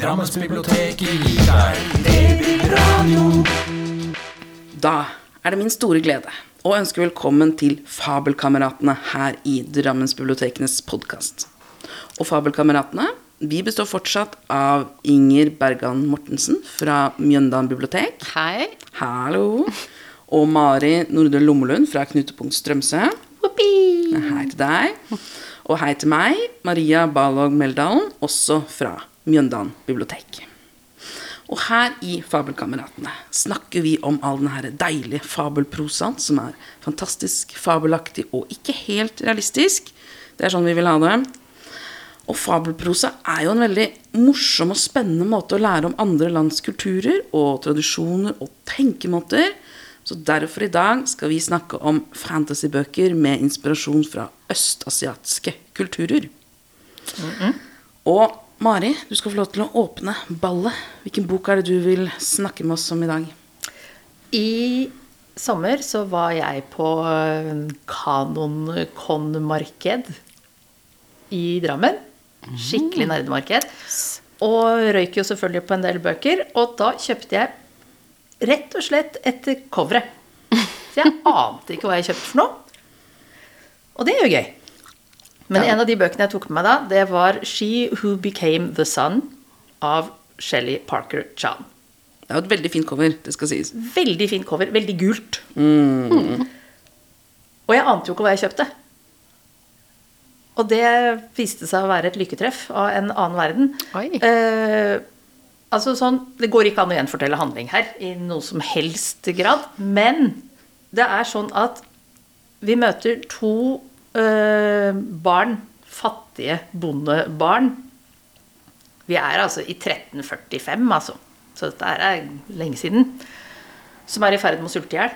Drammensbiblioteket gir deg DB-radio. Da er det min store glede å ønske velkommen til Fabelkameratene her i Drammensbibliotekenes podkast. Og Fabelkameratene vi består fortsatt av Inger Bergan Mortensen fra Mjøndalen bibliotek. Hei. Hallo. Og Mari Nordre Lommelund fra Knutepunkt Strømsø. Hei til deg. Og hei til meg, Maria Balog Meldalen, også fra Mjøndalen bibliotek. Og her i Fabelkameratene snakker vi om all den her deilige fabelprosaen som er fantastisk fabelaktig og ikke helt realistisk. Det er sånn vi vil ha det. Og fabelprosa er jo en veldig morsom og spennende måte å lære om andre lands kulturer og tradisjoner og tenkemåter. Så derfor i dag skal vi snakke om fantasybøker med inspirasjon fra østasiatiske kulturer. Og Mari, du skal få lov til å åpne ballet. Hvilken bok er det du vil snakke med oss om i dag? I sommer så var jeg på Kanonkon-marked i Drammen. Skikkelig nerdemarked. Og røyk jo selvfølgelig på en del bøker. Og da kjøpte jeg rett og slett etter coveret. Så jeg ante ikke hva jeg kjøpte for noe. Og det er jo gøy. Men en av de bøkene jeg tok med meg da, det var 'She Who Became The Sun' av Shelly Parker Chan. Det er jo et veldig fint cover, det skal sies. Veldig fint cover. Veldig gult. Mm. Og jeg ante jo ikke hva jeg kjøpte. Og det viste seg å være et lykketreff av en annen verden. Eh, altså sånn, Det går ikke an å gjenfortelle handling her i noe som helst grad. Men det er sånn at vi møter to barn, fattige bondebarn. Vi er altså i 1345, altså. Så dette er lenge siden. Som er i ferd med å sulte i hjel.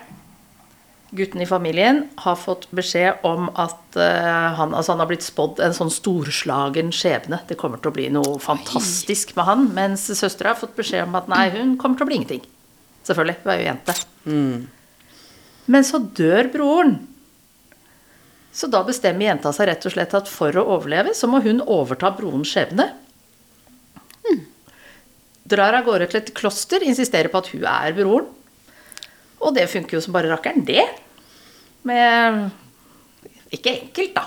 Gutten i familien har fått beskjed om at eh, han, altså han har blitt spådd en sånn storslagen skjebne. Det kommer til å bli noe fantastisk med han. Mens søstera har fått beskjed om at nei, hun kommer til å bli ingenting. Selvfølgelig. Hun er jo jente. Men så dør broren. Så da bestemmer jenta seg rett og slett at for å overleve, så må hun overta brorens skjebne. Drar av gårde til et kloster, insisterer på at hun er broren. Og det funker jo som bare rakkeren, det. Med Ikke enkelt, da.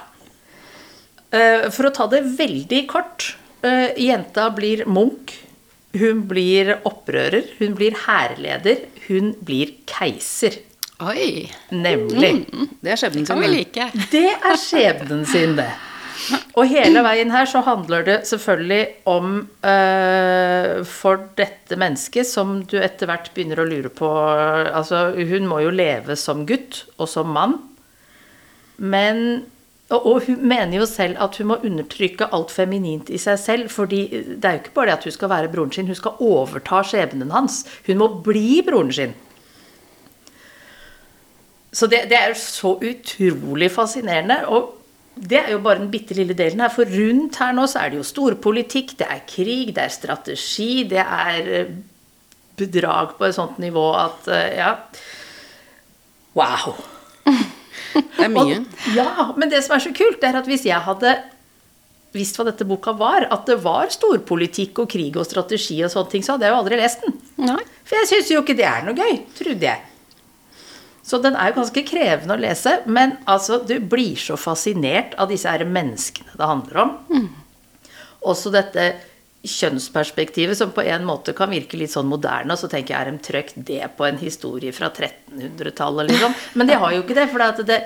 Eh, For å ta det veldig kort. eh, Jenta blir munk. Hun blir opprører. Hun blir hærleder. Hun blir keiser. Oi. Nemlig. Det er skjebnen Kan sin. vi det. like. Det er skjebnen sin, det. Og hele veien her så handler det selvfølgelig om uh, For dette mennesket som du etter hvert begynner å lure på Altså, hun må jo leve som gutt og som mann. Men og, og hun mener jo selv at hun må undertrykke alt feminint i seg selv. fordi det er jo ikke bare det at hun skal være broren sin, hun skal overta skjebnen hans. Hun må bli broren sin. Så det, det er så utrolig fascinerende. Og det er jo bare den bitte lille delen her. For rundt her nå så er det jo storpolitikk, det er krig, det er strategi, det er eh, bedrag på et sånt nivå at eh, Ja. Wow. Det er mye. Og, ja, men det som er så kult, det er at hvis jeg hadde visst hva dette boka var, at det var storpolitikk og krig og strategi og sånne ting, så hadde jeg jo aldri lest den. Nei. For jeg syns jo ikke det er noe gøy, trodde jeg. Så den er jo ganske krevende å lese, men altså, du blir så fascinert av disse her menneskene det handler om. Også dette kjønnsperspektivet som på en måte kan virke litt sånn moderne, og så tenker jeg er de trøkt det på en historie fra 1300-tallet, liksom. Men de har jo ikke det, for det, det,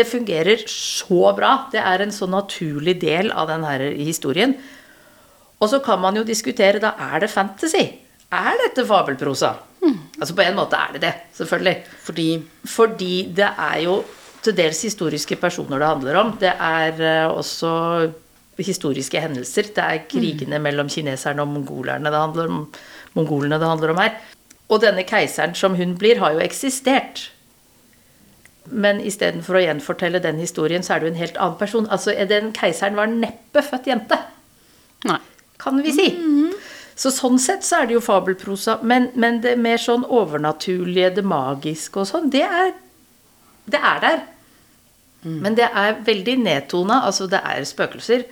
det fungerer så bra. Det er en så naturlig del av den her historien. Og så kan man jo diskutere, da er det fantasy? Er dette fabelprosa? Altså på en måte er det det, selvfølgelig. Fordi Fordi det er jo til dels historiske personer det handler om. Det er eh, også historiske hendelser. Det er krigene mellom kineserne og mongolerne det handler om, mongolene det handler om her. Og denne keiseren som hun blir, har jo eksistert. Men istedenfor å gjenfortelle den historien, så er det jo en helt annen person. Altså, Den keiseren var neppe født jente Nei. kan vi si. Så sånn sett så er det jo fabelprosa, men, men det mer sånn overnaturlige, det magiske og sånn, det er, det er der. Men det er veldig nedtona, altså det er spøkelser.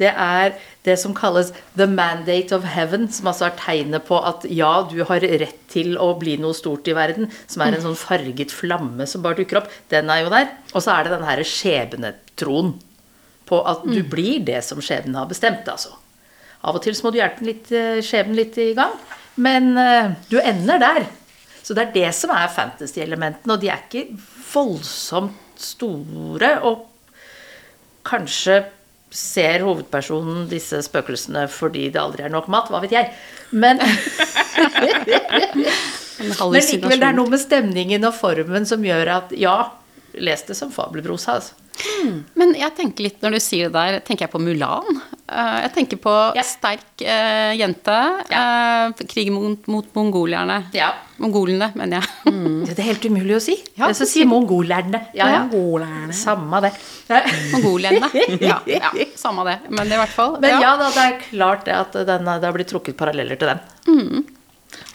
Det er det som kalles 'the mandate of heaven', som altså er tegnet på at ja, du har rett til å bli noe stort i verden. Som er en sånn farget flamme som bare dukker opp. Den er jo der. Og så er det den herre skjebnetroen på at du blir det som skjebnen har bestemt, altså. Av og til så må du hjelpe litt, eh, skjebnen litt i gang, men eh, du ender der. Så det er det som er fantasy-elementene, og de er ikke voldsomt store. Og kanskje ser hovedpersonen disse spøkelsene fordi det aldri er nok mat, hva vet jeg. Men, men likevel, det er noe med stemningen og formen som gjør at ja, les det som fabelbrosa. Altså. Men jeg tenker litt, når du sier det der, tenker jeg på Mulan. Eh, Jeg tenker på Ja. sterk eh, jente. eh, krig mot, mot mongolierne. Ja. Mongolene, mener jeg. Det er helt umulig å si. Ja, så sier mongolerne. Ja, ja. Mongolerne. Samme det. Mongolene. Ja, ja, samme det. Men i hvert fall. Men ja da, det er klart det at den, det har blitt trukket paralleller til den.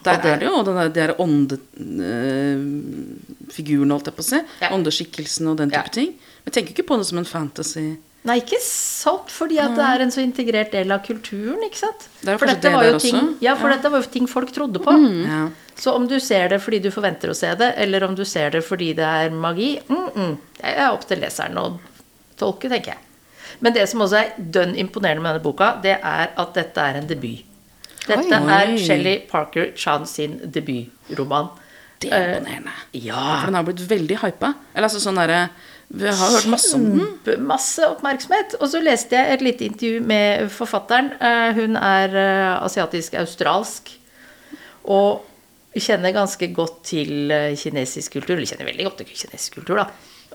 Der er det jo den der, de åndefiguren, øh, holdt jeg på å si. Ja. Åndeskikkelsen og den type Ja. ting. Men jeg tenker ikke på det som en fantasy. Nei, ikke sant, fordi at det er en så integrert del av kulturen, ikke sant? Det for dette det var jo ting, ja, for Ja. dette var jo ting folk trodde på. Ja. Så om du ser det fordi du forventer å se det, eller om du ser det fordi det er magi, mm -mm, det er opp til leseren å tolke, tenker jeg. Men det som også er dønn imponerende med denne boka, det er at dette er en debut. Dette Oi. er Shelley Parker Chan sin debutroman. Det er imponerende. Ja. For den har blitt veldig hypa. Eller altså sånn derre Vi har hørt masse om den. Masse oppmerksomhet. Og så leste jeg et lite intervju med forfatteren. Eh, Hun er eh, asiatisk-australsk og kjenner ganske godt til eh, kinesisk kultur. Eller kjenner veldig godt til kinesisk kultur, da.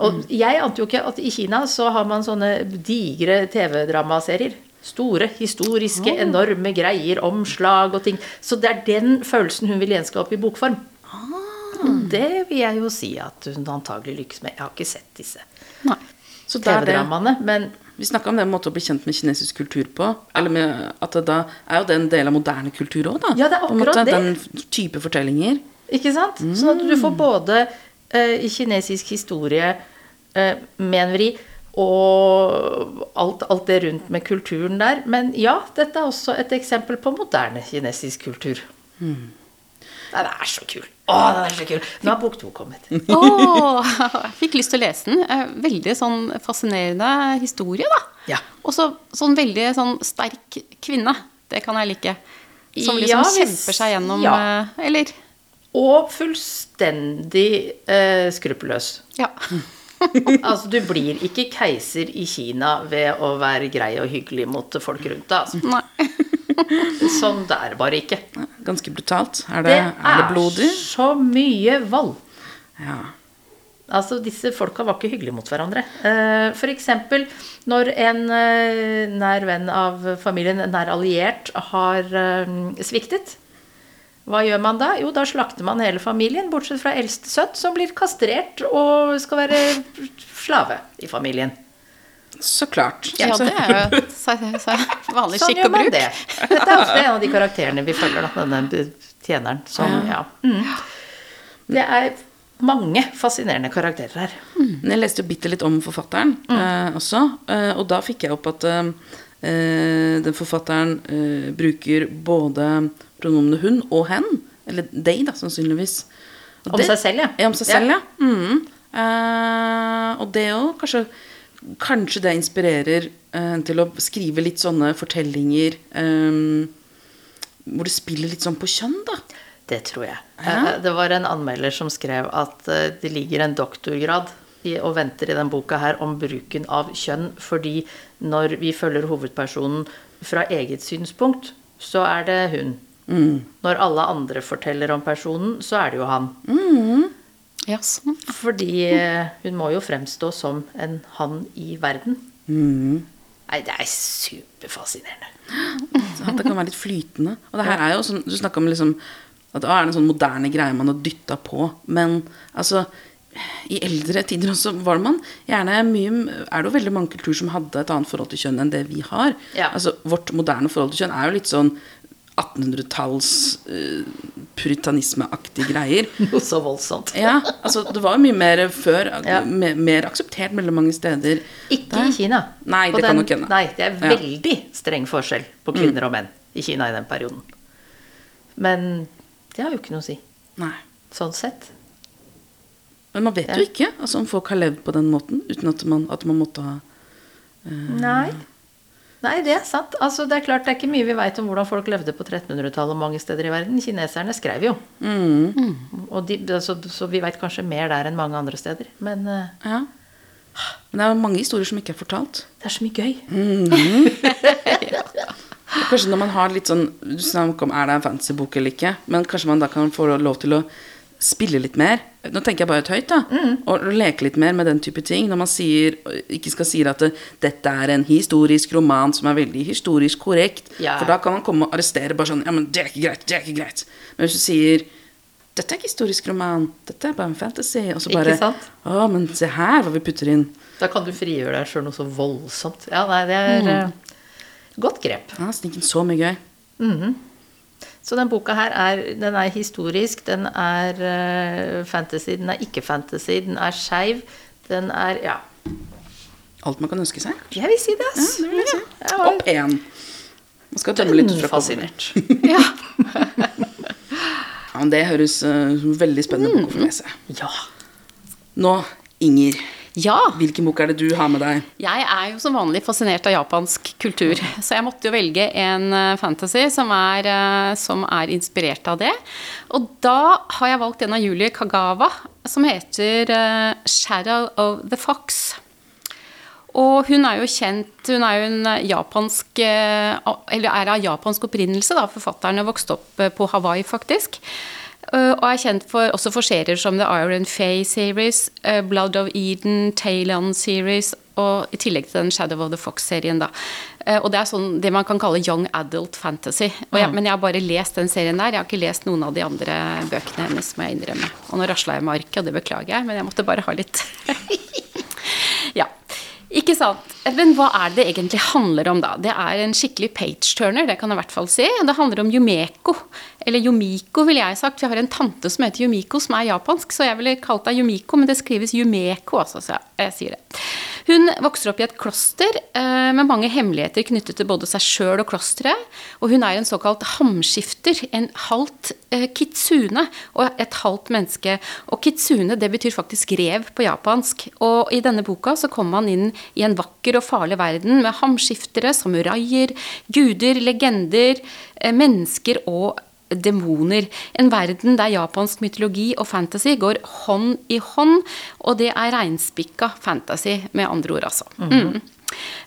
Og jeg ante jo ikke at i Kina så har man sånne digre TV-dramaserier. Store, historiske, enorme greier, omslag og ting. Så det er den følelsen hun vil gjenskape i bokform. Og det vil jeg jo si at hun antagelig lykkes med. Jeg har ikke sett disse Nei. TV-dramaene, men Vi snakka om det måten å bli kjent med kinesisk kultur på. Eller med at det da er jo det en del av moderne kultur òg, da. Ja, det er akkurat måte, det. Den type fortellinger. Ikke sant? Sånn at du får både eh, kinesisk historie, eh, med en vri, og alt, alt det rundt med kulturen der. Men ja, dette er også et eksempel på moderne kinesisk kultur. Det er så kul. Å, den er så kul. Nå har bok to kommet. Åh, jeg fikk lyst til å lese den. Eh, Veldig sånn fascinerende historie, da. Ja. Og så sånn veldig sånn sterk kvinne. Det kan jeg like. Som liksom Ja, hvis- kjemper seg gjennom ja. eh, Eller Og fullstendig eh, skruppelløs. Ja. Altså, du blir ikke keiser i Kina ved å være grei og hyggelig mot folk rundt deg. Altså. Nei. Sånn det er bare ikke. Ganske brutalt. Er det, Det er det blodig? så mye vold. Ja. Altså, disse folka var ikke hyggelige mot hverandre. F.eks. For eksempel når en eh, nær venn av familien, en nær alliert, har eh, sviktet. Hva gjør man da? Jo, da slakter man hele familien, bortsett fra eldste sønn, som blir kastrert og skal være slave i familien. Så klart. Ja, det er jo så- så- vanlig Sånn skikk og bruk. det. Dette er ofte en av de karakterene vi følger, da, denne tjeneren. Som, ja. Mm. Det er mange fascinerende karakterer her. Mm. Jeg leste jo bitte litt om forfatteren eh, også, eh, og da fikk jeg opp at eh, eh, den forfatteren eh, bruker både pronomene hun og hen, eller they, da, sannsynligvis. Og Om det- seg selv, ja. Ja, om seg selv, ja. Mm. Eh, og det òg, kanskje, kanskje det inspirerer eh, til å skrive litt sånne fortellinger eh, hvor det spiller litt sånn på kjønn, da. Det tror jeg. Ja. Eh, Det var en anmelder som skrev at eh, det ligger en doktorgrad i, og venter i den boka her om bruken av kjønn, fordi når vi følger hovedpersonen fra eget synspunkt, så er det hun. Når alle andre forteller om personen, så er det jo han. Ja, sånn. Fordi eh, hun må jo fremstå som en han i verden. Nei, det er superfascinerende. Så At det kan være litt flytende. Og det her er jo sånn, Du snakka om liksom at det er en sånn moderne greie man har dytta på. Men altså i eldre tider også var det man gjerne mye Er det jo veldig mange kulturer som hadde et annet forhold til kjønn enn det vi har. Ja. Altså Vårt moderne forhold til kjønn er jo litt sånn 1800-talls uh, puritanismeaktige greier. Noe så voldsomt. Ja, altså det var jo mye mer før, Ja. Mer, mer akseptert veldig mange steder. Ikke Der. i Kina. Nei, På det kan nok hende. Nei, det er Ja. Mm. veldig streng forskjell på kvinner og menn i Kina i den perioden. Men det har jo ikke noe å si, Nei. sånn sett. Men man vet Ja. jo ikke altså, om folk har levd på den måten uten at man, at man måtte ha Nei. Nei, det er sant. Altså, det er klart det er ikke mye vi veit om hvordan folk levde på 1300-tallet mange steder i verden. Kineserne skrev jo. Mm. Og de, så, så vi veit kanskje mer der enn mange andre steder. Men eh, Ja. Men det er mange historier som ikke er fortalt. det er så mye gøy. Og Kanskje når man har litt sånn Du snakker om er det en fantasybok eller ikke, men kanskje man da kan få lov til å spille litt mer. Nå tenker jeg bare ut høyt, da. Mm. Og leke litt mer med den type ting. Når man sier, ikke skal si at det, dette er en historisk roman som er veldig historisk korrekt. Ja. For da kan man komme og arrestere bare sånn Ja, men det er ikke greit. Det er ikke greit. Men hvis du sier dette er ikke historisk roman, dette er bare en fantasy. Og så bare? Å, men se her hva vi putter inn. Da kan du frigjøre deg sjøl noe så voldsomt. Ja, nei, det er eh, godt grep. Ja, Sniken så mye gøy. Så den boka her er, den er historisk, den er eh, fantasy, den er ikke fantasy, den er skeiv, den er Ja, Alt man kan ønske seg. jeg vil si det, ass. Ja, det vil jeg si. Jeg var Opp én. Man skal tømme litt fra fascinert. Ja. Ja, men det høres uh, veldig spennende bok å få lese. Ja. Nå, Inger, ja. hvilken bok er det du har med deg? Jeg er jo som vanlig fascinert av japansk kultur, så jeg måtte jo velge en eh, fantasy som er, eh, som er inspirert av det. Og da har jeg valgt en av Julie Kagawa, som heter eh, 'Shadow of the Fox'. Og hun er jo kjent Hun er jo en japansk Eller er av japansk opprinnelse, da. Forfatteren har vokst opp på Hawaii, faktisk. Eh, Og er kjent for, også for serier som The Iron Fae series, eh, Blood of Eden, Talon series, og i tillegg til den Shadow of the Fox-serien, da. Eh, Og det er sånn det man kan kalle young adult fantasy. Jeg, men jeg har bare lest den serien der. Jeg har ikke lest noen av de andre bøkene hennes, må jeg innrømme. Og nå rasla jeg med arket, og det beklager jeg, men jeg måtte bare ha litt Ja. Ikke sant. Men hva er det egentlig handler om, da? Det er en skikkelig page-turner, det kan jeg i hvert fall si. Det handler om Yumeko. Eller Yumiko, ville jeg sagt. Vi har en tante som heter Yumiko, som er japansk, så jeg ville kalt deg Yumiko, men det skrives Yumeko, altså, så jeg sier det. Hun vokser opp i et kloster eh, med mange hemmeligheter knyttet til både seg sjøl og klosteret. Og hun er en såkalt hamskifter, en halvt eh, kitsune og et halvt menneske. Og kitsune, det betyr faktisk rev på japansk. Og i denne boka så kommer man inn i en vakker og farlig verden med hamskiftere, samuraier, guder, legender, eh, mennesker og demoner. En verden der japansk mytologi og fantasy går hånd i hånd, og det er reinspikka fantasy, med andre ord, altså. Mm.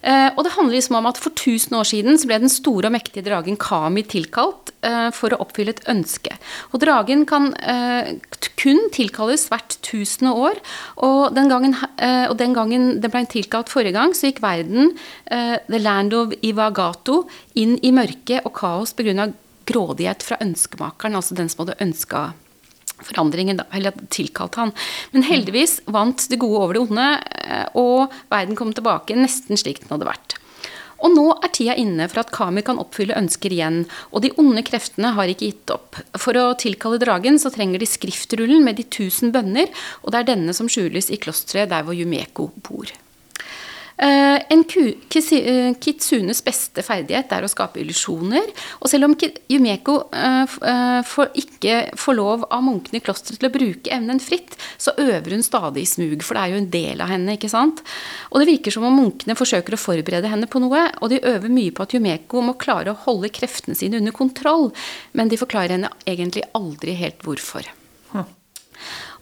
Eh, og det handler liksom om at For 1000 år siden så ble den store og mektige dragen Kami tilkalt uh, for å oppfylle et ønske. Og Dragen kan uh, kun tilkalles hvert tusende år. Og den gangen, og den gangen den ble tilkalt forrige gang, så gikk verden, the land of Ivagato, inn i mørke og kaos pga. Grådighet fra ønskemakeren, altså den som hadde ønska forandringen, eller tilkalt han. Men heldigvis vant det gode over det onde, eh, og verden kom tilbake nesten slik den hadde vært. Og nå er tida inne for at Kami kan oppfylle ønsker igjen, og de onde kreftene har ikke gitt opp. For å tilkalle dragen så trenger de skriftrullen med de tusen bønner, og det er denne som skjules i klosteret der hvor Jumeko bor. Eh, en eh, kitsunes beste ferdighet er å skape illusjoner. Og selv om Yumeko eh, ikke får lov av munkene i klosteret til å bruke evnen fritt, så øver hun stadig i smug, for det er jo en del av henne. ikke sant? Og det virker som om munkene forsøker å forberede henne på noe, og de øver mye på at Yumeko må klare å holde kreftene sine under kontroll, men de forklarer henne egentlig aldri helt hvorfor.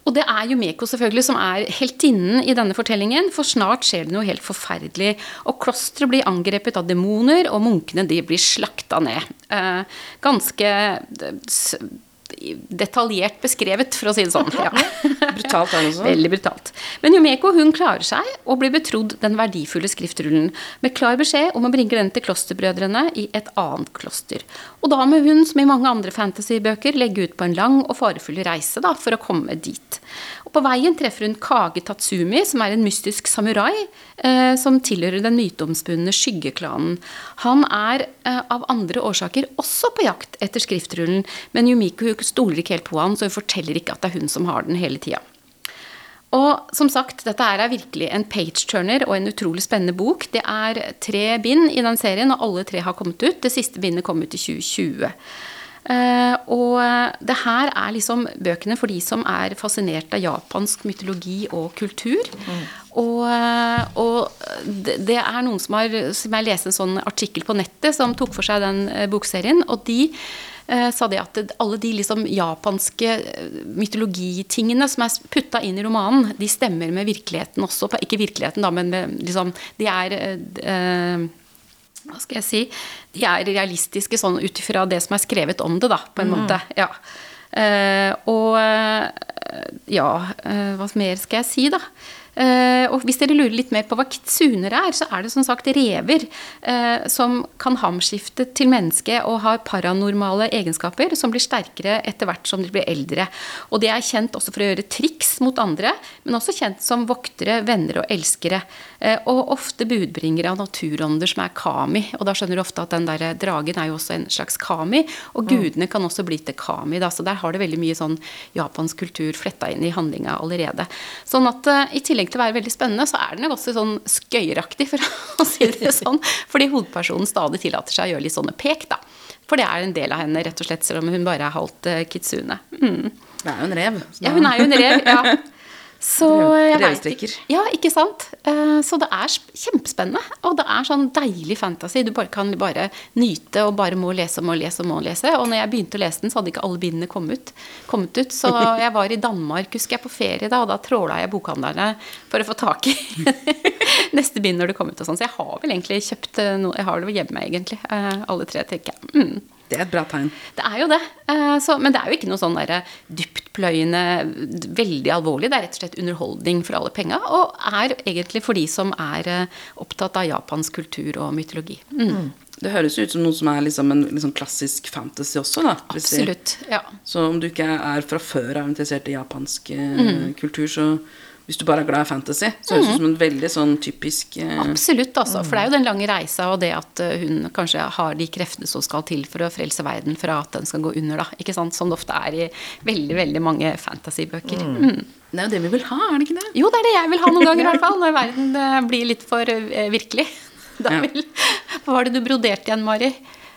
Og det er jo Meko selvfølgelig som er heltinnen i denne fortellingen, for snart skjer det noe helt forferdelig. Og klosteret blir angrepet av demoner, og munkene de blir slakta ned. Eh, ganske eh, detaljert beskrevet, for å si det sånn. Ja. Brutalt han også. Veldig brutalt. Men Jomeko hun klarer seg og blir betrodd den verdifulle skriftrullen, med klar beskjed om å bringe den til klosterbrødrene i et annet kloster. Og da må hun, som i mange andre fantasybøker, legge ut på en lang og farefull reise da, for å komme dit. På veien treffer hun Kage Tatsumi, som er en mystisk samurai eh, som tilhører den myteomspunne skyggeklanen. Han er eh, av andre årsaker også på jakt etter skriftrullen, men Yumiko stoler ikke helt på han, så hun forteller ikke at det er hun som har den hele tida. Og som sagt, dette er virkelig en page-turner og en utrolig spennende bok. Det er tre bind i den serien, og alle tre har kommet ut. Det siste bindet kom ut i 2020. Eh, og det her er liksom bøkene for de som er fascinert av japansk mytologi og kultur. Og, eh, og det, er noen som har Som jeg leste en sånn artikkel på nettet som tok for seg den eh, bokserien, og de sa det at alle de liksom japanske mytologitingene som er putta inn i romanen, de stemmer med virkeligheten også. Ikke virkeligheten, da, men med, liksom De er eh, hva skal jeg si, de er realistiske sånn ut ifra det som er skrevet om det, da, på en måte. Ja. Uh, og eh, ja, eh, hva mer skal jeg si, da? Eh, og hvis dere lurer litt mer på hva kitsuner er, så er det som sagt rever eh, som kan hamskifte til menneske og har paranormale egenskaper som blir sterkere etter hvert som de blir eldre. Og de er kjent også for å gjøre triks mot andre, men også kjent som voktere, venner og elskere. Eh, og ofte budbringere av naturånder som er kami. Og da skjønner du ofte at den der dragen er jo også en slags kami, og gudene kan også bli til kami. Da. Så der har det veldig mye sånn japansk kultur fletta inn i handlinga allerede. Sånn at i tillegg til å være veldig spennende, så er den jo også sånn skøyeraktig, for å si det sånn. Fordi hovedpersonen stadig tillater seg å gjøre litt sånne pek, da. For det er en del av henne, rett og slett, selv om hun bare er halvt eh, kitsune. Mm. Det er jo en rev. Ja, hun er jo en rev, ja. Så jeg veit ikke. Ja, ikke sant. Eh, Så det er kjempespennende. Og det er sånn deilig fantasy. Du bare kan bare nyte og bare må lese og må lese og må lese. Og når jeg begynte å lese den, så hadde ikke alle bindene kommet, kommet ut. Så jeg var i Danmark, husker jeg, på ferie da, og da tråla jeg bokhandlerne for å få tak i neste bind når det kom ut og sånn. Så jeg har vel egentlig kjøpt eh, noe Jeg har det hjemme, egentlig. eh, Alle tre, tenker jeg. Mm. Det er et bra tegn. Det er jo det. Eh, Så, men det er jo ikke noe sånn dyptpløyende, veldig alvorlig. Det er rett og slett underholdning for alle penga, og er egentlig for de som er eh, opptatt av japansk kultur og mytologi. Mm. Det høres ut som noe som er liksom en liksom klassisk fantasy også, da. Absolutt. Ja. Så om du ikke er fra før av interessert i japansk eh, Mm. kultur, så hvis du bare er glad i fantasy, så høres det ut som en veldig sånn typisk eh, Absolutt, altså. For det er jo den lange reisa og det at eh, hun kanskje har de kreftene som skal til for å frelse verden fra at den skal gå under, da. Ikke sant? Som det ofte er i veldig, veldig mange fantasybøker. Mm. Det er jo det vi vil ha, er det ikke det? Jo, det er det jeg vil ha noen ganger, i hvert fall. Når verden eh, blir litt for eh, virkelig. Da vil, hva var det du broderte igjen, Mari?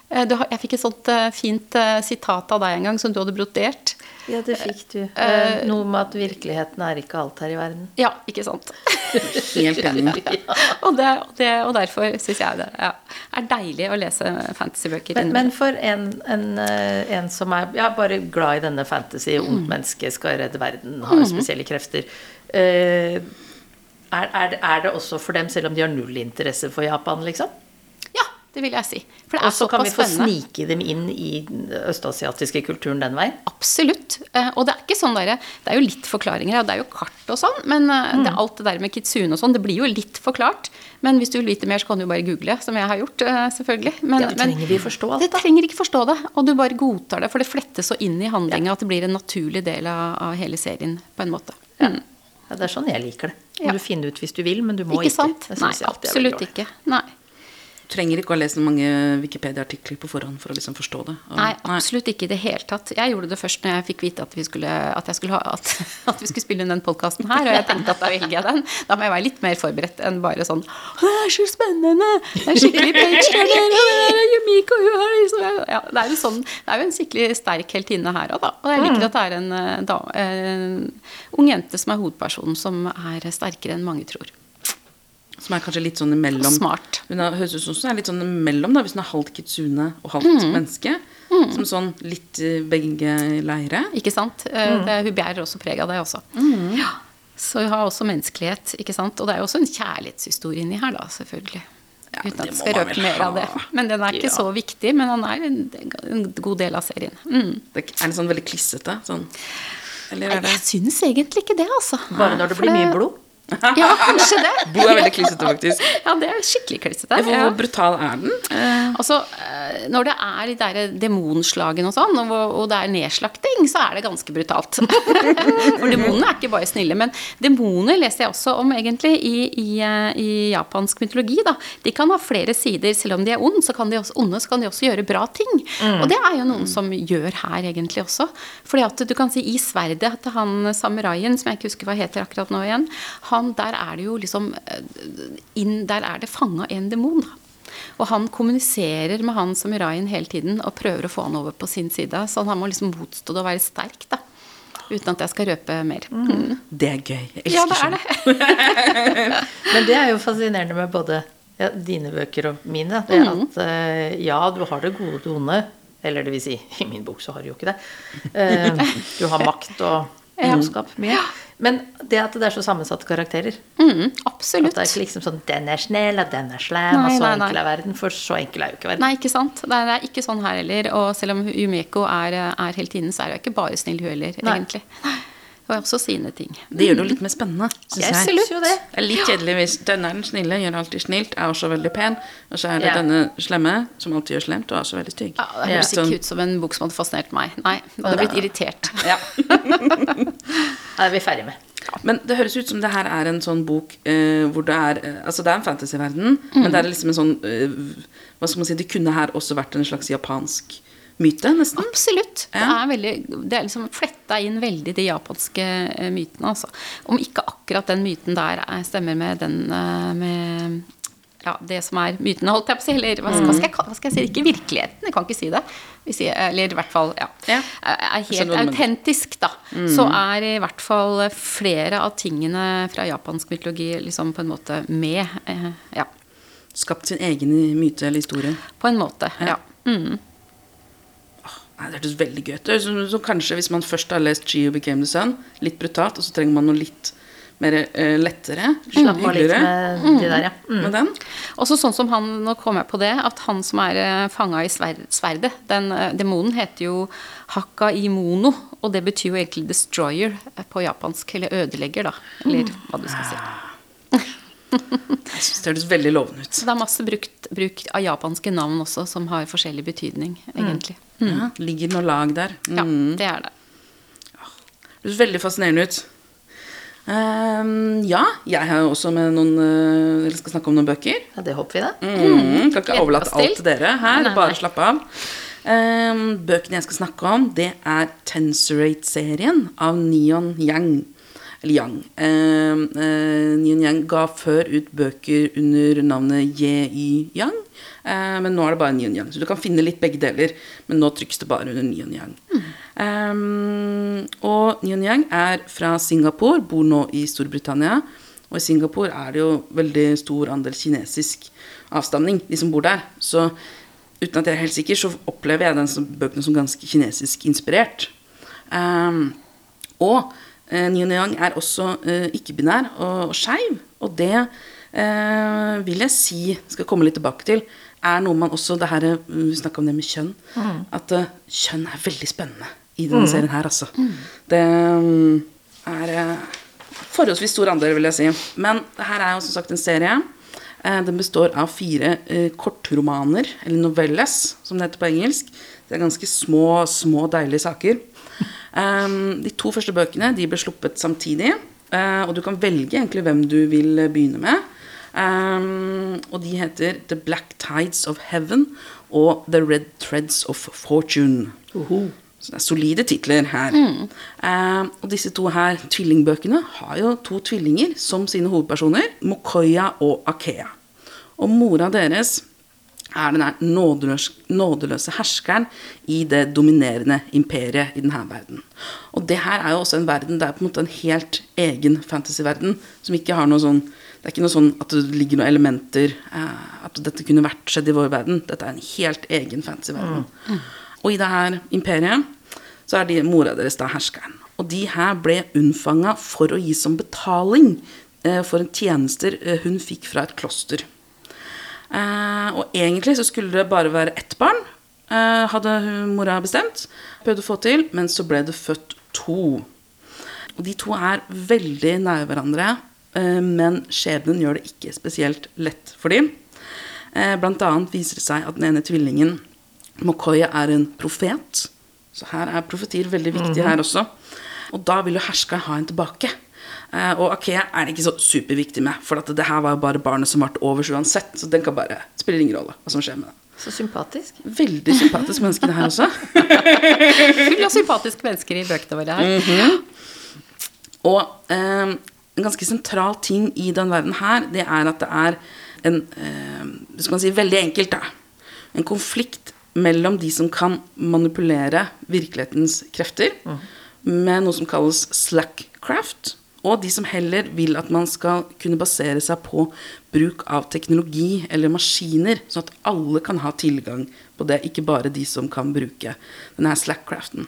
Jeg fikk et sånt fint sitat av deg en gang som du hadde brodert. Ja, det fikk du. Uh, Noe med at virkeligheten er ikke alt her i verden. Ja, ikke sant? Helt enig. og, det, det, og derfor syns jeg det ja, er deilig å lese fantasybøker. Men, men for en, en, en som er ja, bare glad i denne fantasy, ungt menneske, skal redde verden, har spesielle krefter uh, er, er, er det også for dem, selv om de har null interesse for Japan, liksom? Ja, det vil jeg si. For det er Og så kan vi få spennende. snike dem inn i østasiatiske kulturen den veien? Absolutt. Eh, Og det er ikke sånn derre det er jo litt forklaringer, og det er jo kart og sånn, men mm. det alt det der med kitsune og sånn, det blir jo litt forklart. Men hvis du vil vite mer, så kan du bare google, som jeg har gjort, eh, selvfølgelig. Men, Ja, trenger vi forstå alt, Det da? trenger ikke forstå det, og du bare godtar det, for det flettes så inn i handlinga at det blir en naturlig del av, av hele serien, på en måte. Mm. Ja, det er sånn jeg liker det. Må Ja. du finne ut hvis du vil, men du må Ikke ikke. sant? Det Nei, absolutt ikke. Nei. Trenger ikke å ha lest mange Wikipedia-artikler på forhånd for å liksom forstå det. Og- Nei, absolutt ikke i det hele tatt. Jeg gjorde det først når jeg fikk vite at vi skulle, at jeg skulle, ha, at, at vi skulle spille inn den podkasten her, og jeg tenkte at da velger jeg den. Da må jeg være litt mer forberedt enn bare sånn «Å, Det er så spennende! Det er skikkelig page turner, og det er Yumiko, hun er liksom ja, det, er jo sånn, det er jo en skikkelig sterk heltinne her òg, da. Og jeg liker at det er en, eh, da, en ung jente som er hovedpersonen, som er sterkere enn mange tror. Som er kanskje litt sånn imellom. Smart. Hun er, høres ut som hun er litt sånn imellom, da, hvis hun er halvt kitsune og halvt Mm. menneske. Som sånn litt begge leire. Ikke sant? Mm. Det, hun bærer også preg av det også. Ja. Så hun har også menneskelighet, ikke sant. Og det er jo også en kjærlighetshistorie inni her, da, selvfølgelig. Ja, Uten at jeg skal røpe mer av det. Men den er ikke Ja. så viktig, men han er en, en god del av serien. Mm. Det er den sånn veldig klissete. Sånn. Eller er det jeg syns egentlig ikke det, altså. Bare når det blir mye blod? Ja, kanskje det. Bo er veldig klissete, faktisk. Ja, det er skikkelig klissete. Hvor Ja. brutal er den? Eh, Altså, eh, når det er de der demonslagene og sånn, og, det er nedslakting, så er det ganske brutalt. For demonene er ikke bare snille. Men demoner leser jeg også om egentlig i, i, eh, i japansk mytologi. Da. De kan ha flere sider. Selv om de er onde, så kan de også, onde, så kan de også gjøre bra ting. Og det er jo noen som gjør her egentlig også. Fordi at du kan si i sverdet til han samuraien, som jeg ikke husker hva heter akkurat nå igjen, han, der er det jo liksom eh, inn, Der er det fanga en demon. Og han kommuniserer med han som samuraien hele tiden og prøver å få han over på sin side. Så han må liksom motstå det og være sterk, da. Uten at jeg skal røpe mer. Mm. Det er gøy. Jeg Ja, det er sånn. det. Men det er jo fascinerende med både ja, dine bøker og mine. Det at eh, ja, du har det gode og onde. Eller det vil si, i min bok så har du jo ikke det. Eh, du har makt og ondskap mye. Men det at det er så sammensatte karakterer. Mm, At det er ikke liksom sånn 'den er snill', og 'den er slem', Nei, og så nei, nei. enkel er verden. For så enkel er jo ikke verden. Nei, ikke sant. Det er, ikke sånn her heller. Og selv om Yumeko er, er heltinnen, så er hun ikke bare snill, hun heller, Nei. egentlig. Hun har også sine ting. Det gjør det jo litt mer spennende, Synes Jeg synes syns jo det. Det er litt kjedelig hvis denne er den snille, gjør alltid snilt, er også veldig pen. Og så er det Ja. denne slemme, som alltid gjør slemt, og er også veldig stygg. Ja, det høres Sånn- ikke ut som en bok som hadde fascinert meg. Nei, da hadde blitt irritert. Ja. Det er vi ferdig med. Men det høres ut som det her er en sånn bok eh, hvor det er eh, Altså, det er en fantasyverden, Mm. men det er liksom en sånn eh, Hva skal man si Det kunne her også vært en slags japansk myte, nesten. Absolutt. Det er, veldig, det er liksom fletta inn veldig de japanske eh, mytene, altså. Om ikke akkurat den myten der er, stemmer med den eh, med ja, det som er mytene, holdt jeg på å si. Eller hva, hva, skal jeg, hva skal jeg si? Ikke virkeligheten, jeg kan ikke si det. Sier, eller i hvert fall, ja. Ja. Er helt autentisk, da. Så er i hvert fall flere av tingene fra japansk mytologi liksom på en måte med. Eh, ja, Skapt sin egen myte eller historie. på en måte. Ja. Mm. Det hørtes veldig gøy ut. Så, så kanskje hvis man først har lest Geo Became the Sun, litt brutalt, og så trenger man noe litt mer uh, lettere, Slapp av litt med de der, ja. Mm. med den. Også sånn som han, nå kom jeg på det, at han som er uh, fanga i sver, sverdet, den uh, demonen heter jo Hakaimono, og det betyr jo egentlig destroyer eh, på japansk, eller ødelegger, da, eller hva du skal si. Jeg synes det høres veldig lovende ut. Så det er masse brukt, bruk av japanske navn også, som har forskjellig betydning, egentlig. Ja, ligger noe lag der. Ja, Mm. det er det. Det høres veldig fascinerende ut. Um, ja, jeg har jo også med noen eh, Eller skal snakke om noen bøker. ja. Det håper vi, da. Mm, kan ikke overlate alt til dere her. Nei, nei, Bare slappe slapp av. Um, bøkene jeg skal snakke om, det er Tensorate-serien av Neon Yang. Eller Yang. Eh, eh, Nian Yang ga før ut bøker under navnet Ye-Y Yang. Eh, men nå er det bare Nian Yang. Så du kan finne litt begge deler. Men nå trykkes det bare under Nian Yang. Ehm, og Nian Yang er fra Singapore, bor nå i Storbritannia. Og i Singapore er det jo veldig stor andel kinesisk avstamning, de som bor der. Så uten at jeg er helt sikker, så opplever jeg den bøkene som ganske kinesisk inspirert. Ehm, og uh, Neon Yang er også eh, ikke-binær og, og skeiv. Og det eh, vil jeg si, skal komme litt tilbake til, er noe man også det her, eh, Vi snakka om det med kjønn. At eh, kjønn er veldig spennende i denne serien her, altså. Det mm, er eh, forholdsvis stor andel, vil jeg si. Men det her er jo som sagt en serie. Eh, Den består av fire eh, kortromaner, eller novelles, som det heter på engelsk. Det er ganske små, små, deilige saker. Um, de to første bøkene de ble sluppet samtidig, Uh, og du kan velge egentlig hvem du vil begynne med. Um, og de heter The Black Tides of Heaven og The Red Threads of Fortune. Så det er solide titler her. Eh, og disse to her tvillingbøkene har jo to tvillinger som sine hovedpersoner. Mokoya og Akea. Og mora deres er den nådeløse, nådeløse herskeren i det dominerende imperiet i denne verden. Og det her er jo også en verden, det er på en måte en helt egen fantasyverden, som ikke har noe sånn det er ikke noe sånn at det ligger noen elementer eh, At dette kunne vært skjedd i vår verden. Dette er en helt egen fantasyverden. Og i det her imperiet så er de mora deres da herskeren. Og de her ble unnfanga for å gi som betaling eh, for en tjenester eh, hun fikk fra et kloster. Eh, og egentlig så skulle det bare være ett barn, eh, hadde mora bestemt. Prøvde å få til, men så ble det født to. Og de to er veldig nære hverandre, eh, men skjebnen gjør det ikke spesielt lett for dem. Eh, blant annet viser det seg at den ene tvillingen Mokoya er en profet. Så her er profetier veldig viktig her også. Og da vil jo herska ha en tilbake. Eh, og Akea er det ikke så superviktig med, for at det her var jo bare barnet som ble over uansett. Så den kan bare spille ingen rolle hva som skjer med den. Så sympatisk. Veldig sympatisk menneske, det her også. Full av sympatiske mennesker i bøkene våre her. Og eh, en ganske sentral ting i den verden her, det er at det er en eh, Skal man si veldig enkelt, da. En konflikt mellom de som kan manipulere virkelighetens krefter, med noe som kalles slackcraft, og de som heller vil at man skal kunne basere seg på bruk av teknologi eller maskiner, sånn at alle kan ha tilgang på det, ikke bare de som kan bruke denne slackcraften.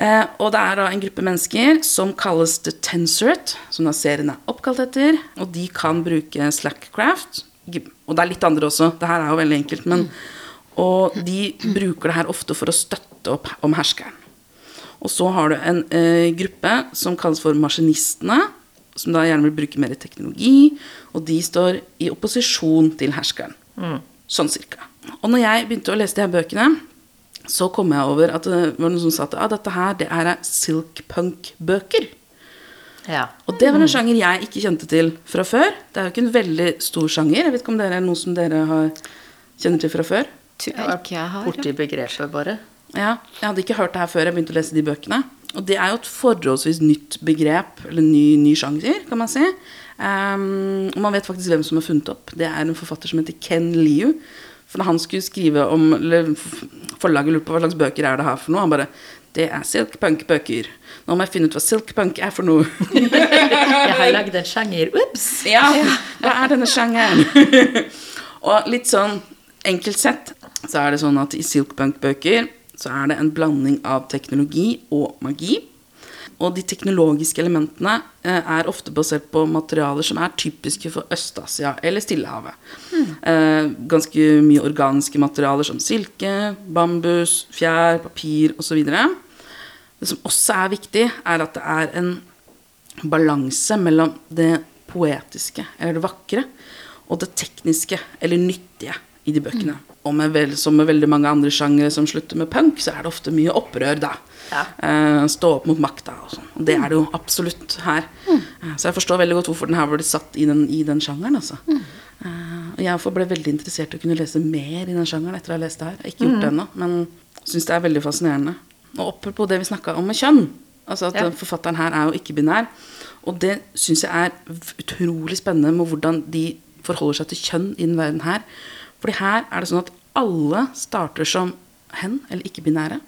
Eh, og det er da en gruppe mennesker som kalles The Tensorate, som da serien er oppkalt etter. Og de kan bruke Slackcraft. Og det er litt andre også. Det her er jo veldig enkelt. Men, og de bruker det her ofte for å støtte opp om herskeren. Og så har du en eh, gruppe som kalles for maskinistene, som da gjerne vil bruke mer teknologi. Og de står i opposisjon til herskeren. Sånn cirka. Og når jeg begynte å lese de her bøkene, så kom jeg over at det var noen som sa at ah, dette her, det er silkpunk-bøker. Ja. Og det var en sjanger jeg ikke kjente til fra før. Det er jo ikke en veldig stor sjanger. Jeg vet ikke om det er noe som dere har, kjenner til fra før. Tror jeg ikke jeg har. Borti begrepet, bare. Ja, Jeg hadde ikke hørt det her før jeg begynte å lese de bøkene. Og det er jo et forholdsvis nytt begrep, eller ny, ny sjanger, kan man si. Um, og man vet faktisk hvem som har funnet opp. Det er en forfatter som heter Ken Liu. For da han skulle skrive om eller Forlaget lurte på hva slags bøker er det her for noe. Han bare Det er silkpunk-bøker. Nå må jeg finne ut hva silkpunk er for noe. Jeg har lagd en sjanger. Ups! Ja, hva er denne sjangeren? og litt sånn enkelt sett så er det sånn at i silkpunk-bøker så er det en blanding av teknologi og magi. Og de teknologiske elementene eh, er ofte basert på materialer som er typiske for Øst-Asia eller Stillehavet. Mm. ganske mye organiske materialer som silke, bambus, fjær, papir osv. Det som også er viktig, er at det er en balanse mellom det poetiske, eller det vakre, og det tekniske, eller nyttige, i de bøkene. Og med vel, som med veldig mange andre sjangere som slutter med punk, så er det ofte mye opprør, da. Ja. Eh, stå opp mot makta og sånn. Og det er det jo absolutt her. Mm. så jeg forstår veldig godt hvorfor den her ble satt i den, i den sjangeren, altså. Eh, og jeg ble veldig interessert i å kunne lese mer i den sjangeren etter å ha lest det her. Jeg har ikke gjort det ennå, men syns det er veldig fascinerende. Og oppe på det vi snakka om med kjønn. Altså at Ja. Forfatteren her er jo ikke-binær. Og det syns jeg er utrolig spennende med hvordan de forholder seg til kjønn i den verden her. Fordi her er det sånn at alle starter som hen, eller ikke-binære.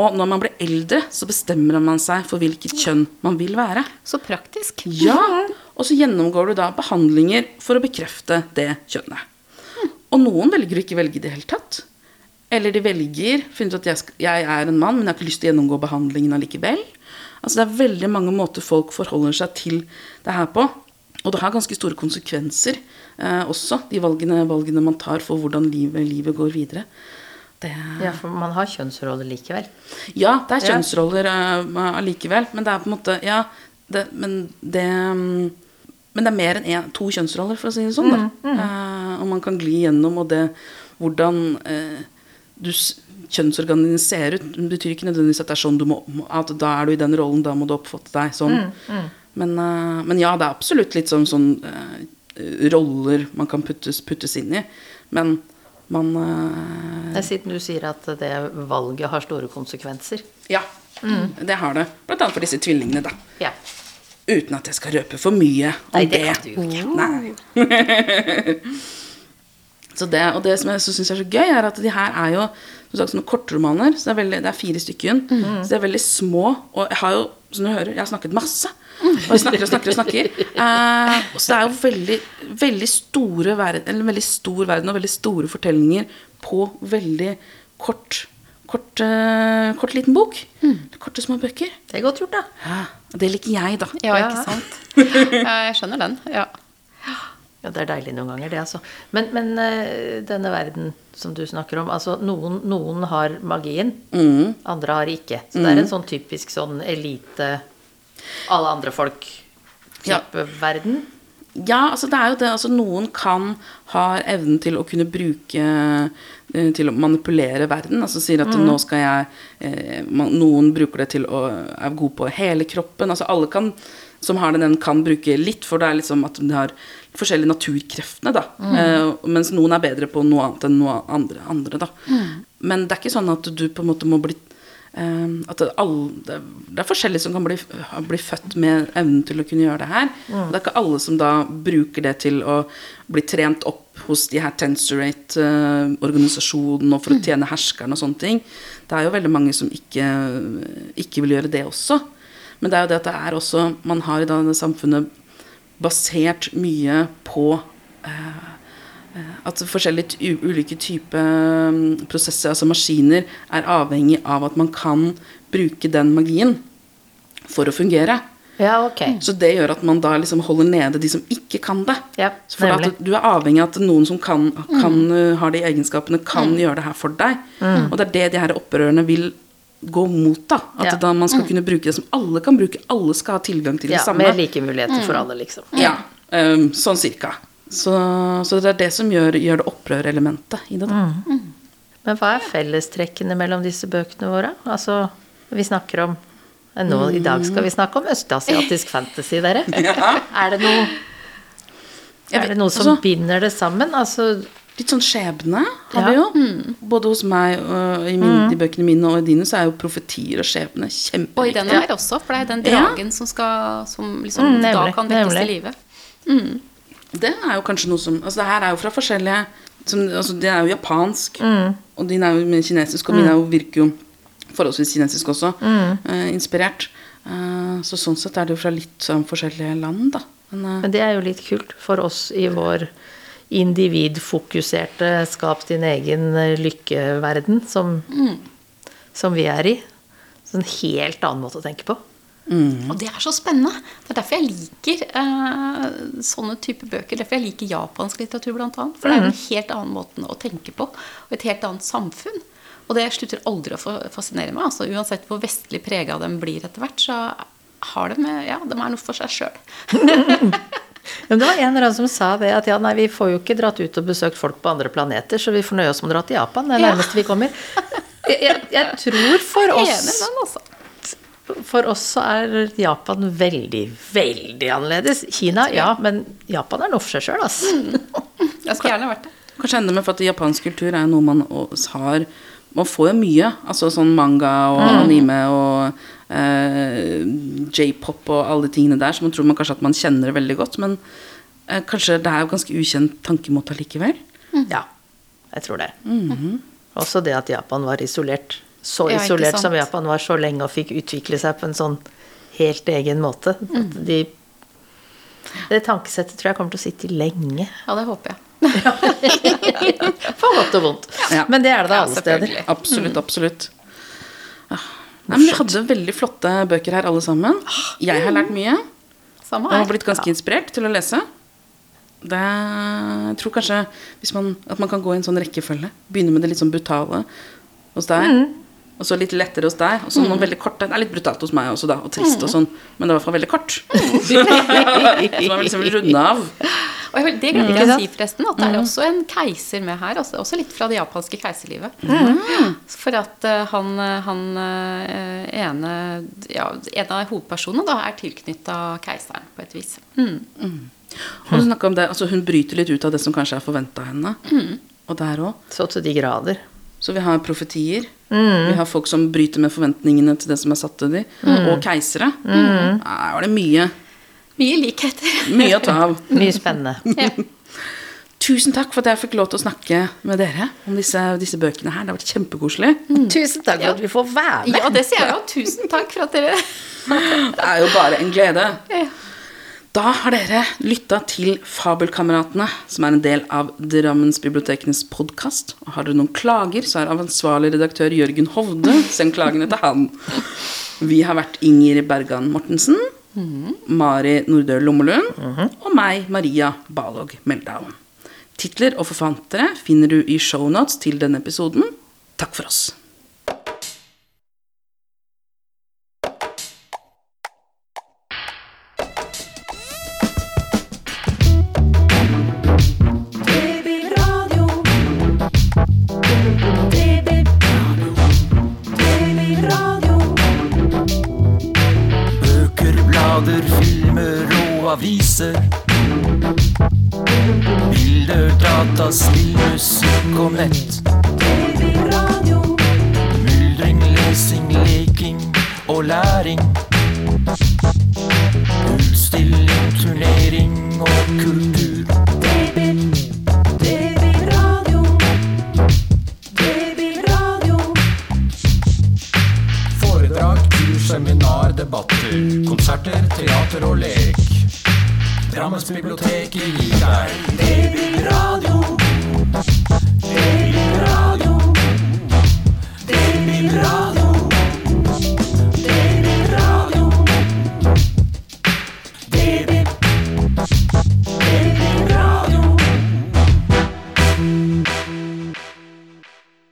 Og når man blir eldre, så bestemmer man seg for hvilket kjønn man vil være. Så praktisk. Ja, Og så gjennomgår du da behandlinger for å bekrefte det kjønnet. Og noen velger å ikke velge i det hele tatt. Eller de velger finner ut at jeg, jeg er en mann, men jeg har ikke lyst til å gjennomgå behandlingen allikevel. Altså Det er veldig mange måter folk forholder seg til det her på. Og det har ganske store konsekvenser eh, også, de valgene, valgene man tar for hvordan livet, livet går videre. Det, Ja, for man har kjønnsroller likevel. ja, det er kjønnsroller eh, allikevel, men det er på en måte Ja, det, men det mm, Men det er mer enn en, to kjønnsroller, for å si det sånn. Da. Eh, og man kan gli gjennom, og det hvordan eh, du kjønnsorganene ser ut, betyr ikke nødvendigvis at det er sånn du må At da er du i den rollen, da må du oppfatte deg sånn. Men, uh, men ja, det er absolutt litt sånn, sånn uh, roller man kan puttes, puttes inn i. Men man uh, det er Siden du sier at det valget har store konsekvenser. Ja, det har det. Blant annet for disse tvillingene, da. Ja. Uten at jeg skal røpe for mye om Nei, det det. kan du ikke. Nei. så det, og det som jeg syns er så gøy, er at de her er jo sånne kortromaner. Så det er, veldig, det er fire stykken. Så de er veldig små. Og jeg har jo, som du hører, jeg har snakket masse. Og jeg snakker og snakker og snakker. Eh, så det er jo veldig, veldig store verden, eller veldig stor verden og veldig store fortellinger på veldig kort Kort, eh, kort liten bok. Korte, små bøker. Det er godt gjort, da. Ja, det liker jeg, da. Ja, Ja. ikke sant. Ja, jeg skjønner den. Ja. Ja, det er deilig noen ganger, det, altså. Men, men eh, denne verden som du snakker om, altså noen, noen har magien, Mm. andre har ikke. Så det er en sånn typisk sånn elite, alle andre folk-type Ja. verden. Ja, altså det er jo det. Altså noen kan ha evnen til å kunne bruke eh, Til å manipulere verden. Altså sier at nå skal jeg eh, Noen bruker det til å er god på hele kroppen. Altså alle kan som har den, evnen kan bruke litt, for det er liksom at de har forskjellige naturkreftene, da. Eh, mens noen er bedre på noe annet enn noe andre, andre da. Men det er ikke sånn at du på en måte må bli eh, at alle, det, er forskjellige som kan bli, bli født med evnen til å kunne gjøre det her. Mm. det er ikke alle som da bruker det til å bli trent opp hos de her Tensorate-organisasjonene og for å tjene herskeren og sånne ting. Det er jo veldig mange som ikke, ikke vil gjøre det også. Men det er jo det at det er også Man har i dag det samfunnet basert mye på eh, eh, at forskjellige ulike typer mm, prosesser, altså maskiner, er avhengig av at man kan bruke den magien for å fungere. Ja, okay. Så det gjør at man da liksom holder nede de som ikke kan det. Ja, for du er avhengig av at noen som kan, kan mm. har de egenskapene, kan gjøre det her for deg. Og det er det de her opprørerne vil gå mot. da At Ja. da man skal kunne bruke det som alle kan bruke. Alle skal ha tilgang til det Ja, samme. med like muligheter for alle, liksom. Ja, um, sånn cirka. Så, så det er det som gjør, gjør det opprørelementet i det. da Men hva er fellestrekkene mellom disse bøkene våre? Altså, vi snakker om nå, I dag skal vi snakke om østasiatisk fantasy, dere. Er det noe, er det noe som altså- binder det sammen? Altså, Litt sånn skjebne har Ja. vi jo. Både hos meg og i min, de bøkene mine og i dine så er jo profetier og skjebne kjempeviktig. Og i denne den her også, for det er den Ja. dragen som, skal, som liksom Mm, da kan vekkes til live. Det er jo kanskje noe som Altså det her er jo fra forskjellige som, altså Det er jo japansk, og din er jo kinesisk, og min er jo, virker jo forholdsvis kinesisk også. uh, inspirert. Uh, så sånn sett er det jo fra litt sånn forskjellige land, da. Men, uh, men det er jo litt kult for oss i vår individfokuserte skap din egen eh, lykkeverden som, som vi er i. Så en helt annen måte å tenke på. Og det er så spennende. Det er derfor jeg liker eh, sånne type bøker. Derfor jeg liker japansk litteratur, annet. For det er en helt annen måte å tenke på, og et helt annet samfunn. Og det slutter aldri å fascinere meg. Altså, uansett hvor vestlig prega de blir etter hvert, så har de Ja, de er noe for seg sjøl. Men det var en eller annen som sa det at ja, nei, vi får jo ikke dratt ut og besøkt folk på andre planeter, så vi får nøye oss med å dra til Japan. Det er Ja. nærmest vi kommer. Jeg, jeg, jeg tror for oss, altså. for oss så er Japan veldig, veldig annerledes. Kina, ja, men Japan er noe for seg sjøl, altså. Jeg skulle gjerne vært det. Kanskje enda mer for at japansk kultur er noe man har Man får jo mye. Altså sånn manga og anime og j-pop og alle de tingene der, så man tror man kanskje at man kjenner det veldig godt. Men eh, kanskje det er jo ganske ukjent tankemåte allikevel. Ja, jeg tror det. Også det at Japan var isolert. Så Ja, isolert som Japan var så lenge og fikk utvikle seg på en sånn helt egen måte. At de, det tankesettet tror jeg kommer til å sitte lenge. Ja, det håper jeg. For godt og vondt. Ja. Men det er det da Ja, alle steder. Absolutt, absolutt. Ah, Nei, Vi hadde veldig flotte bøker her, alle sammen. Jeg har lært mye. Og har blitt ganske inspirert til å lese. Det, jeg tror kanskje hvis man, at man kan gå i en sånn rekkefølge. Begynne med det litt sånn brutale hos deg. Og så litt lettere hos deg. Og så noen veldig korte. Det er litt brutalt hos meg også, da. Og trist og sånn. Men det var i hvert fall veldig kort. så man vil liksom runde av. Og jeg, det glemte jeg jeg å si, forresten, at det er også en keiser med her. Også, også litt fra det japanske keiserlivet. For at uh, han, eh, han uh, ene ja, En av hovedpersonene da er tilknytta keiseren, på et vis. Mm. Og du snakket om det, altså Hun bryter litt ut av det som kanskje er forventa av henne. Og der òg. Så til de grader. Så vi har profetier. Vi har folk som bryter med forventningene til det som er satt til dem. Og keisere. Her var det mye, Mye likheter. mye å ta av. Mye spennende. Ja. Tusen takk for at jeg fikk lov til å snakke med dere om disse, disse bøkene her. Det har vært kjempekoselig. Tusen takk for at vi får være med. ja, det sier jeg jo. Tusen takk for at dere Det er jo bare en glede. Ja. Da har dere lytta til Fabelkameratene, som er en del av Drammensbibliotekenes podkast. Og har dere noen klager, så er ansvarlig redaktør Jørgen Hovde. Send klagene til han. Vi har vært Inger Bergan Mortensen, Mari Nordø Lommelund og meg, Maria Balog Meldal. Titler og forfattere finner du i shownotes til denne episoden. Takk for oss. answer